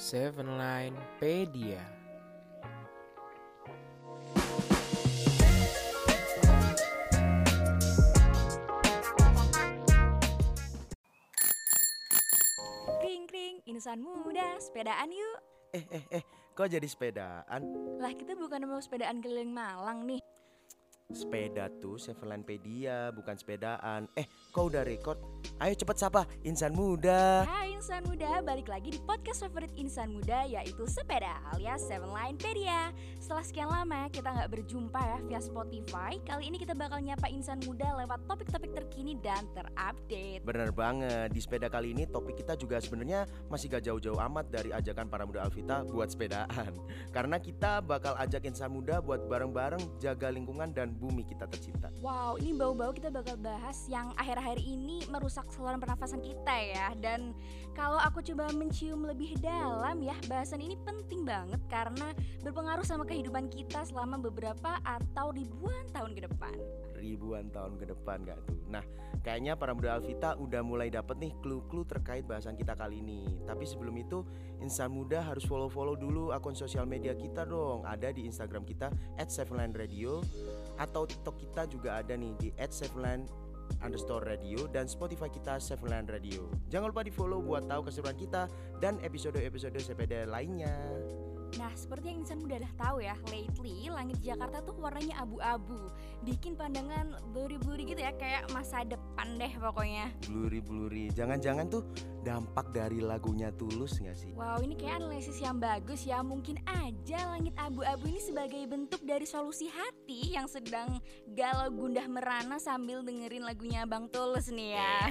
Seven Line Pedia. Kring kring, insan muda, sepedaan yuk. Eh eh eh, kok jadi sepedaan? Lah kita bukan mau sepedaan keliling Malang nih. Sepeda tuh Sevelanpedia, bukan sepedaan. Eh, kok udah record? Ayo cepet sapa, insan muda. Hai insan muda, balik lagi di podcast favorit insan muda yaitu Sepeda alias Seven Line Pedia. Setelah sekian lama kita nggak berjumpa ya via Spotify, kali ini kita bakal nyapa insan muda lewat topik-topik terkini dan terupdate. Bener banget, di sepeda kali ini topik kita juga sebenarnya masih gak jauh-jauh amat dari ajakan para muda Alvita buat sepedaan. Karena kita bakal ajak insan muda buat bareng-bareng jaga lingkungan dan bumi kita tercinta. Wow, ini bau-bau kita bakal bahas yang akhir-akhir ini merusak saluran pernafasan kita ya. Dan kalau aku coba mencium lebih dalam ya, bahasan ini penting banget karena berpengaruh sama kehidupan kita selama beberapa atau ribuan tahun ke depan. Ribuan tahun ke depan gak tuh? Nah, kayaknya para muda Alvita udah mulai dapet nih clue-clue terkait bahasan kita kali ini. Tapi sebelum itu, insan muda harus follow-follow dulu akun sosial media kita dong. Ada di Instagram kita @sevenline_radio atau TikTok kita juga ada nih di @sevenline underscore radio dan Spotify kita Sevenline Radio. Jangan lupa di follow buat tahu keseruan kita dan episode-episode sepeda lainnya. Nah, seperti yang insan muda udah tahu ya, lately langit Jakarta tuh warnanya abu-abu, bikin pandangan blurry-blurry gitu ya, kayak masa depan deh pokoknya. Bluri-bluri, jangan-jangan tuh dampak dari lagunya Tulus gak sih? Wow, ini kayak analisis yang bagus ya. Mungkin aja langit abu-abu ini sebagai bentuk dari solusi hati yang sedang galau gundah merana sambil dengerin lagunya Bang Tulus nih ya.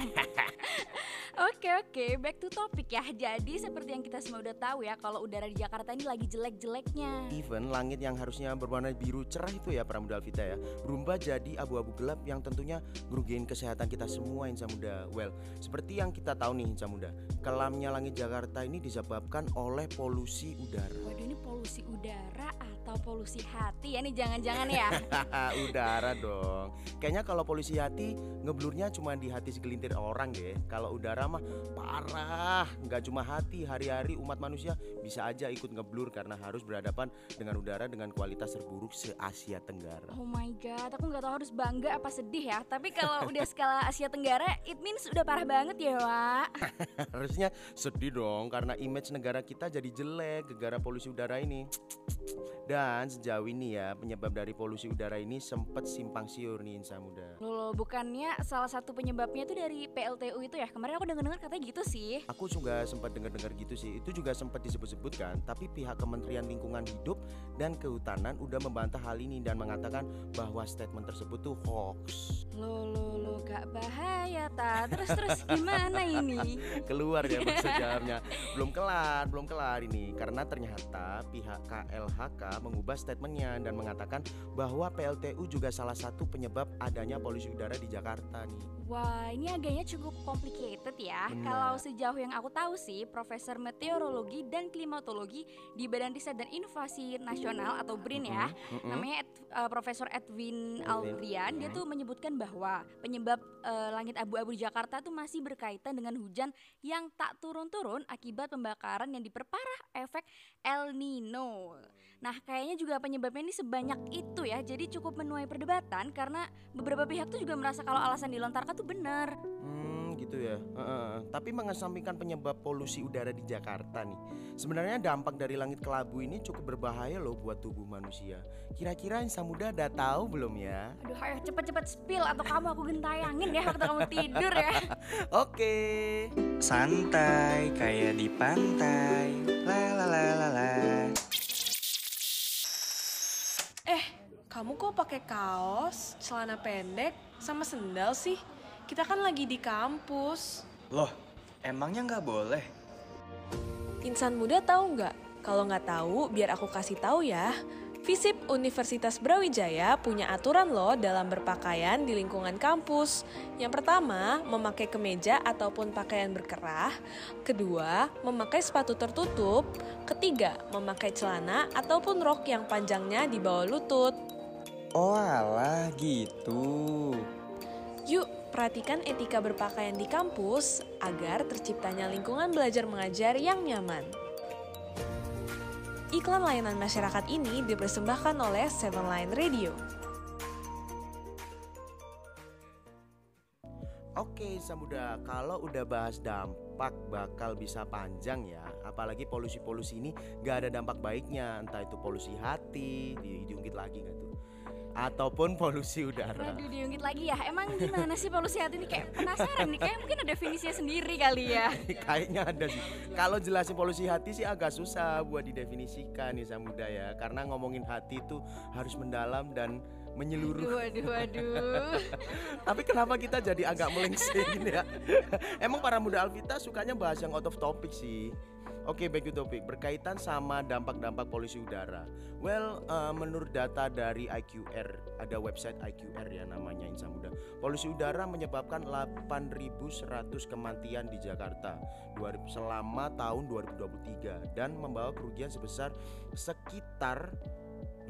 Oke oke, back to topic ya. Jadi seperti yang kita semua udah tahu ya, kalau udara di Jakarta ini lagi jelek-jeleknya. Even langit yang harusnya berwarna biru cerah itu ya para muda Alvita ya Berubah jadi abu-abu gelap yang tentunya ngerugiin kesehatan kita semua insan muda Well, seperti yang kita tahu nih insan muda Kelamnya langit Jakarta ini disebabkan oleh polusi udara. Waduh ini polusi udara atau polusi hati? Ya nih jangan-jangan ya. Udara dong. Kayaknya kalau polusi hati ngeblurnya cuma di hati segelintir orang deh. Kalau udara mah parah. Nggak cuma hati, hari-hari umat manusia bisa aja ikut ngeblur Karena harus berhadapan dengan udara dengan kualitas terburuk se-Asia Tenggara Oh my god, aku nggak tahu harus bangga apa sedih ya. Tapi kalau udah skala Asia Tenggara, it means udah parah banget ya, Wak. Harusnya sedih dong karena image negara kita jadi jelek gara-gara polusi udara ini. Dan sejauh ini ya penyebab dari polusi udara ini sempat simpang siur nih insan muda. Loh, bukannya salah satu penyebabnya itu dari PLTU itu ya? Kemarin aku dengar-dengar katanya gitu sih. Aku juga sempat dengar-dengar gitu sih. Itu juga sempat disebut-sebutkan, tapi pihak Kementerian Lingkungan Hidup dan Kehutanan udah membantah hal ini dan mengatakan bahwa statement tersebut tuh hoax. Loh, loh, loh, gak bahaya ta. Terus terus gimana ini? Keluar ya jawabnya. Belum kelar, belum kelar ini karena ternyata pihak KLHK mengubah statementnya dan mengatakan bahwa PLTU juga salah satu penyebab adanya polusi udara di Jakarta nih. Wah, ini agaknya cukup complicated ya. Benar. Kalau sejauh yang aku tahu sih, Profesor Meteorologi dan Klimatologi di Badan Riset dan Inovasi Nasional atau BRIN ya, Mm-mm. namanya Ed- uh, Profesor Edwin Aldrian, dia tuh menyebutkan bahwa penyebab uh, langit abu-abu di Jakarta tuh masih berkaitan dengan hujan yang tak turun-turun akibat pembakaran yang diperparah efek El Nino. Nah, kayaknya juga penyebabnya ini sebanyak itu ya. Jadi cukup menuai perdebatan karena beberapa pihak tuh juga merasa kalau alasan dilontarkan tuh benar. Hmm, gitu ya. Heeh. Tapi mengesampingkan penyebab polusi udara di Jakarta nih. Sebenarnya dampak dari langit kelabu ini cukup berbahaya loh buat tubuh manusia. Kira-kira insan muda udah tahu belum ya? Aduh, ayo cepet-cepet spill atau kamu aku gentayangin ya waktu kamu tidur ya. Oke. Santai kayak di pantai. La la la la la. Eh, kamu kok pakai kaos, celana pendek, sama sendal sih? Kita kan lagi di kampus. Loh, emangnya nggak boleh? Insan muda tahu nggak? Kalau nggak tahu, biar aku kasih tahu ya. FISIP Universitas Brawijaya punya aturan loh dalam berpakaian di lingkungan kampus. Yang pertama, memakai kemeja ataupun pakaian berkerah. Kedua, memakai sepatu tertutup. Ketiga, memakai celana ataupun rok yang panjangnya di bawah lutut. Oh alah gitu. Yuk, perhatikan etika berpakaian di kampus agar terciptanya lingkungan belajar mengajar yang nyaman. Iklan layanan masyarakat ini dipersembahkan oleh Seven Line Radio. Oke Samuda, kalau udah bahas dampak bakal bisa panjang ya Apalagi polusi-polusi ini gak ada dampak baiknya Entah itu polusi hati, di, diungkit lagi gak tuh Ataupun polusi udara Waduh diungkit lagi ya. Emang gimana sih polusi hati ini kayak penasaran nih. Kayak mungkin ada definisinya sendiri kali ya. Kayaknya ada sih Kalau jelasin polusi hati sih agak susah buat didefinisikan nih Samuda ya Karena ngomongin hati itu harus mendalam dan menyeluruh Waduh, waduh. Tapi kenapa kita jadi agak melengsing ya? Emang para muda Alvita sukanya bahas yang out of topic sih. Oke, back to topic berkaitan sama dampak-dampak polusi udara. Well, eh, menurut data dari IQR, ada website IQR ya namanya Insan Muda. Polusi udara menyebabkan 8.100 kematian di Jakarta dua- selama tahun 2023 dan membawa kerugian sebesar sekitar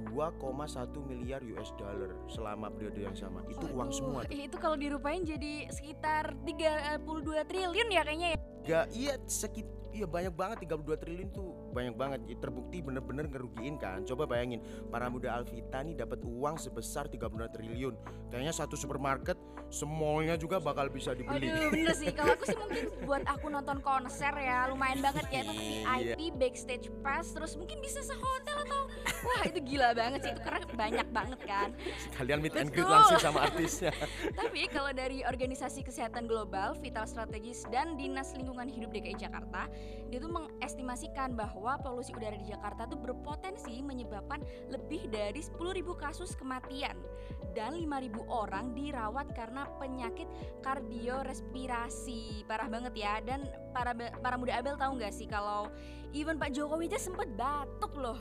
2,1 miliar US dollar selama periode yang sama. Itu uang Waduh, semua. tuh. Itu kalau dirupain jadi sekitar 32 triliun ya kayaknya ya. Gak iya sekit iya banyak banget 32 triliun tuh banyak banget. Terbukti bener-bener ngerugiin kan. Coba bayangin para muda Alvita nih dapat uang sebesar 32 triliun. Kayaknya satu supermarket semuanya juga bakal bisa dibeli. Aduh bener sih. Kalau aku sih mungkin buat aku nonton konser ya lumayan banget ya. Itu Iya. VIP backstage pass terus mungkin bisa sehotel atau wah itu gila banget sih. Itu karena banyak banget kan. Kalian meet and greet langsung sama artisnya. Tapi kalau dari organisasi kesehatan global Vital Strategis dan Dinas Lingkungan Hidup DKI Jakarta dia tuh mengestimasikan bahwa polusi udara di Jakarta tuh berpotensi menyebabkan lebih dari 10.000 kasus kematian dan 5.000 orang dirawat karena penyakit kardiorespirasi. Parah banget ya dan para para muda Abel tahu nggak sih kalau even Pak Jokowi aja sempet batuk loh?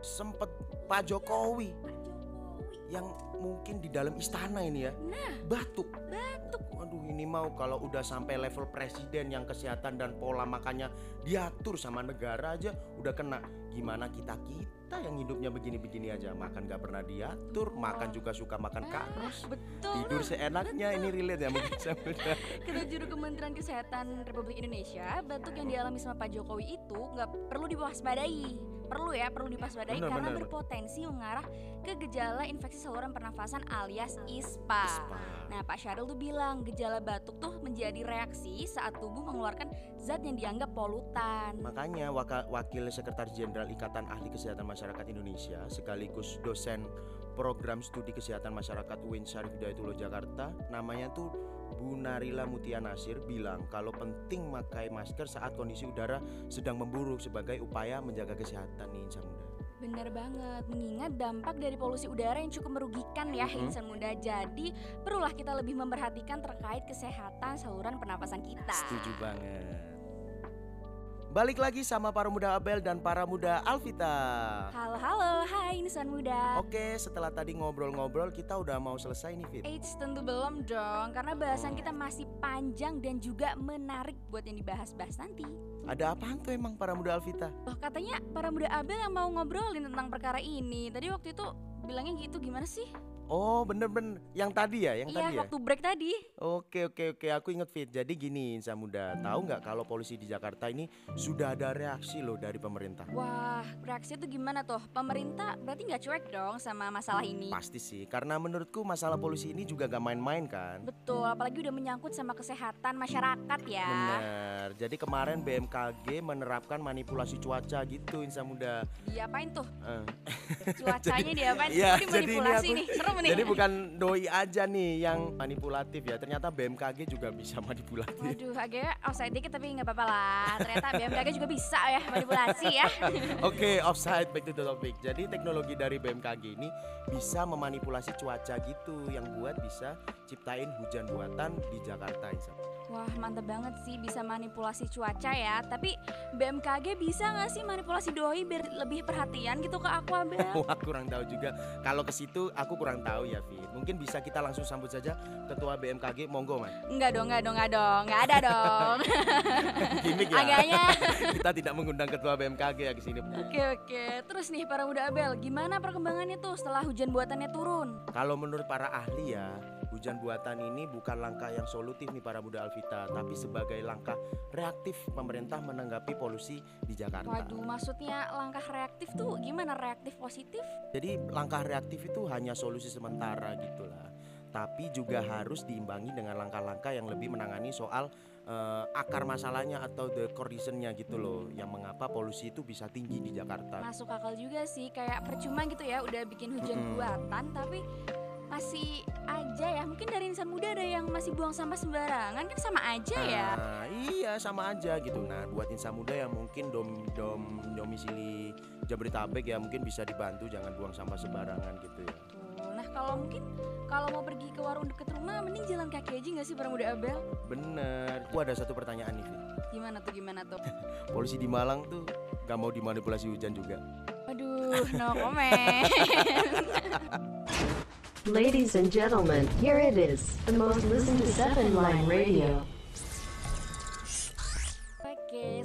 Sempet Pak Jokowi Pak Jokowi. yang mungkin di dalam istana ini ya nah. batuk. Batuk Waduh ini mau kalau udah sampai level presiden yang kesehatan dan pola makannya diatur sama negara aja udah kena. Gimana kita kita yang hidupnya begini-begini aja makan gak pernah diatur makan juga suka makan karos betul tidur seenaknya ini relate ya mungkin Kata juru Kementerian Kesehatan Republik Indonesia, batuk yang dialami sama Pak Jokowi itu nggak perlu diwaspadai. Perlu ya, perlu diwaspadai Benar, karena benar, berpotensi mengarah ke gejala infeksi saluran pernafasan alias ISPA. Ispa. Nah, Pak Syahril tuh bilang gejala batuk tuh menjadi reaksi saat tubuh mengeluarkan zat yang dianggap polutan. Makanya waka- Wakil Sekretaris Jenderal Ikatan Ahli Kesehatan Masyarakat Indonesia sekaligus dosen program studi kesehatan masyarakat UIN Syarif Hidayatullah Jakarta namanya tuh Bu Narila Mutia Nasir bilang kalau penting memakai masker saat kondisi udara sedang memburuk sebagai upaya menjaga kesehatan nih insan muda. Bener banget, mengingat dampak dari polusi udara yang cukup merugikan ya Mhm. insan muda. Jadi perlulah kita lebih memperhatikan terkait kesehatan saluran pernapasan kita. Setuju banget. Balik lagi sama para muda Abel dan para muda Alvita. Halo halo, hai insan muda. Oke, setelah tadi ngobrol-ngobrol kita udah mau selesai nih Fit. Eits tentu belum dong, karena bahasan kita masih panjang dan juga menarik buat yang dibahas-bahas nanti. Ada apaan tuh emang para muda Alvita? Loh katanya para muda Abel yang mau ngobrolin tentang perkara ini. Tadi waktu itu bilangnya gitu gimana sih? Oh bener-bener yang tadi ya, yang iya tadi ya. waktu break tadi. Oke oke oke, aku inget Fit. Jadi gini Insan Muda, tahu nggak kalau polusi di Jakarta ini sudah ada reaksi loh dari pemerintah. Wah reaksinya tuh gimana tuh? Pemerintah berarti nggak cuek dong sama masalah ini. Pasti sih, karena menurutku masalah polusi ini juga gak main-main kan. Betul, apalagi udah menyangkut sama kesehatan masyarakat ya. Bener. Jadi kemarin BMKG menerapkan manipulasi cuaca gitu Insan Muda. Diapain tuh? Eh. Cuacanya diapain? Iya, Oh, jadi ini dimanipulasi aku- nih, serem nih. Jadi bukan doi aja nih yang manipulatif ya. Ternyata BMKG juga bisa manipulatif. Waduh, agak offside dikit tapi nggak apa-apa lah. Ternyata BMKG juga bisa ya manipulasi ya. Oke, offside back to the topic. Jadi teknologi dari BMKG ini bisa memanipulasi cuaca gitu yang buat bisa ciptain hujan buatan di Jakarta Insan. Wah, mantep banget sih bisa manipulasi cuaca ya. Tapi BMKG bisa nggak sih manipulasi doi biar lebih perhatian gitu ke aku, Abel? Wah, kurang tahu juga. Kalau ke situ aku kurang tahu ya, Fit. Mungkin bisa kita langsung sambut saja ketua BMKG, monggo, Mas. Enggak dong, enggak dong, enggak dong. Enggak ada dong. Gimik ya. Agaknya. kita tidak mengundang ketua BMKG ya ke sini. Oke, oke. Terus nih para muda Abel, gimana perkembangannya tuh setelah hujan buatannya turun? Kalau menurut para ahli ya, Hujan buatan ini bukan langkah yang solutif nih para muda Alvita, tapi sebagai langkah reaktif pemerintah menanggapi polusi di Jakarta. Waduh, maksudnya langkah reaktif tuh gimana? Reaktif positif? Jadi langkah reaktif itu hanya solusi sementara gitulah. Tapi juga harus diimbangi dengan langkah-langkah yang lebih menangani soal eh, akar masalahnya atau the core reasonnya gitu loh, yang mengapa polusi itu bisa tinggi di Jakarta. Masuk akal juga sih, kayak percuma gitu ya udah bikin hujan Mm-mm. buatan tapi masih aja ya. Mungkin dari insan muda ada yang masih buang sampah sembarangan kan sama aja ya. Nah, iya sama aja gitu. Nah, buat insan muda yang mungkin dom dom domisili Jabodetabek ya mungkin bisa dibantu jangan buang sampah sembarangan gitu ya. Tuh, Nah kalau mungkin kalau mau pergi ke warung deket rumah mending jalan kaki aja nggak sih para muda Abel? Bener. Gua ada satu pertanyaan nih, Fit. Gimana tuh gimana tuh? Polisi di Malang tuh gak mau dimanipulasi hujan juga. Aduh, no comment. Ladies and gentlemen, here it is, the most listened to 7 Line Radio.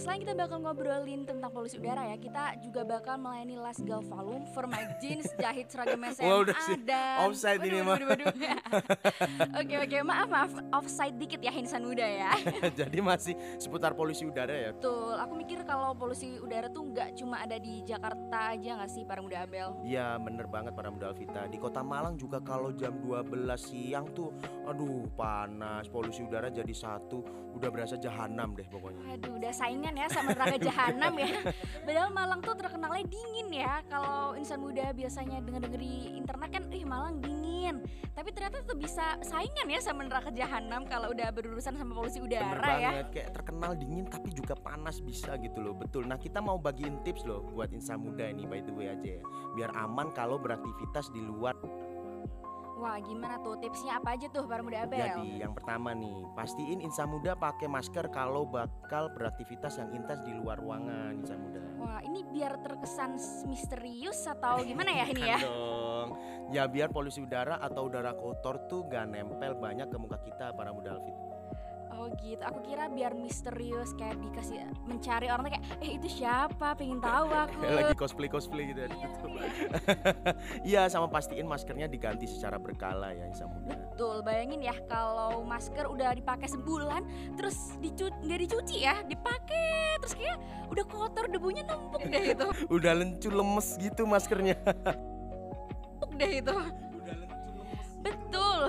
Selain kita bakal ngobrolin tentang polusi udara ya, kita juga bakal melayani Las Galvalum, Forma Jeans, jahit seragam SMA Wah, udah sih. dan Offside ini, mah. Oke oke, maaf maaf, offside dikit ya insan muda ya. Jadi masih seputar polusi udara ya. Betul, aku mikir kalau polusi udara tuh nggak cuma ada di Jakarta aja nggak sih para muda Abel? Iya bener banget para muda Alvita Di kota Malang juga kalau jam 12 siang tuh Aduh panas Polusi udara jadi satu Udah berasa jahanam deh pokoknya Aduh, udah saingan ya sama neraka jahanam ya. Padahal Malang tuh terkenalnya dingin ya. Kalau insan muda biasanya denger-denger di internet kan, ih Malang dingin. Tapi ternyata tuh bisa saingan ya sama neraka jahanam kalau udah berurusan sama polusi Bener udara ya. banget Kayak terkenal dingin tapi juga panas bisa gitu loh Betul Nah kita mau bagiin tips loh Buat insan muda ini by the way aja ya Biar aman kalau beraktivitas di luar Wah, gimana tuh tipsnya apa aja tuh para muda Abel? Jadi yang pertama nih Pastiin insan muda pakai masker Kalau bakal beraktivitas yang intens di luar ruangan insan muda Wah, ini biar terkesan misterius atau gimana ya ini ya? Dong. Ya biar polusi udara atau udara kotor tuh gak nempel banyak ke muka kita para muda Alvit. Oh gitu, aku kira biar misterius kayak dikasih mencari orang kayak, eh itu siapa? Pengen tahu aku. Lagi cosplay cosplay gitu ya. ditutup. Iya sama pastiin maskernya diganti secara berkala ya Isa muda. Betul, bayangin ya kalau masker udah dipakai sebulan terus dicu nggak dicuci ya, dipakai terus kayak udah kotor debunya numpuk deh itu. Udah lencu lemes gitu maskernya. Numpuk deh itu. Betul.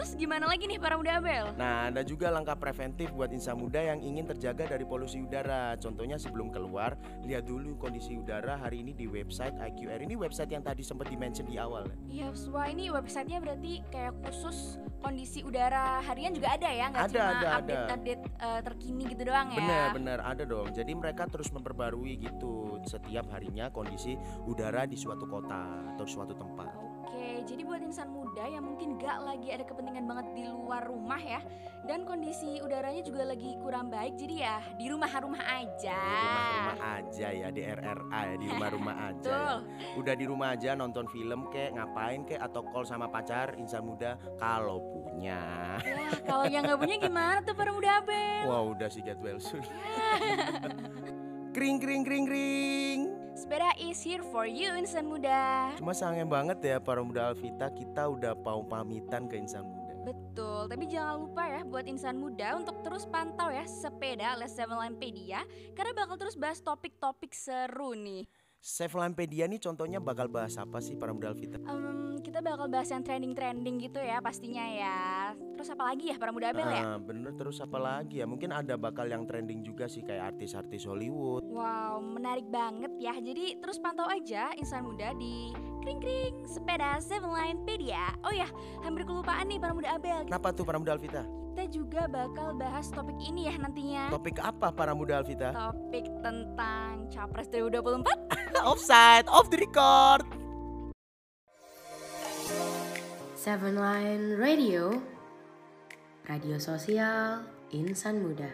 Terus gimana lagi nih para muda Abel? Nah, ada juga langkah preventif buat insan muda yang ingin terjaga dari polusi udara. Contohnya sebelum keluar, lihat dulu kondisi udara hari ini di website IQR. Ini website yang tadi sempat di-mention di awal. Ya, wah ini websitenya berarti kayak khusus kondisi udara harian juga ada ya, nggak Ada, cuma ada, ada. update-update eh, terkini gitu doang ya? Bener bener ada dong. Jadi mereka terus memperbarui gitu setiap harinya kondisi udara di suatu kota atau suatu tempat. Oke, jadi buat insan muda yang mungkin gak lagi ada kepentingan banget di luar rumah ya Dan kondisi udaranya juga lagi kurang baik Jadi ya di rumah-rumah aja Di rumah-rumah aja ya di RRA ya di rumah-rumah aja. Ya. Udah di rumah aja nonton film kek ngapain kek atau call sama pacar insan muda kalau punya. Ya kalau yang gak punya gimana tuh para muda Abel Wah udah sih get well soon. kring kring kring kring. Sepeda is here for you insan muda Cuma sayang banget ya para muda Alvita kita udah mau pamitan ke insan muda. Betul, tapi jangan lupa ya buat insan muda untuk terus pantau ya sepeda Les Seven Lampedia Karena bakal terus bahas topik-topik seru nih Save Lampedia nih contohnya bakal bahas apa sih para muda Alvita? Kita bakal bahas yang trending-trending gitu ya pastinya ya Terus apa lagi ya para muda Abel ya? Ah, bener terus apa lagi ya? Mungkin ada bakal yang trending juga sih kayak artis-artis Hollywood. Wow, menarik banget ya. Jadi terus pantau aja insan muda di kring kring sepeda Seven Line Pedia. Oh ya, hampir kelupaan nih para muda Abel. Kenapa tuh para muda Alvita? Kita juga bakal bahas topik ini ya nantinya. Topik apa para muda Alvita? Topik tentang Capres 2024. Offside, off the record. Seven Line Radio, radio sosial insan muda.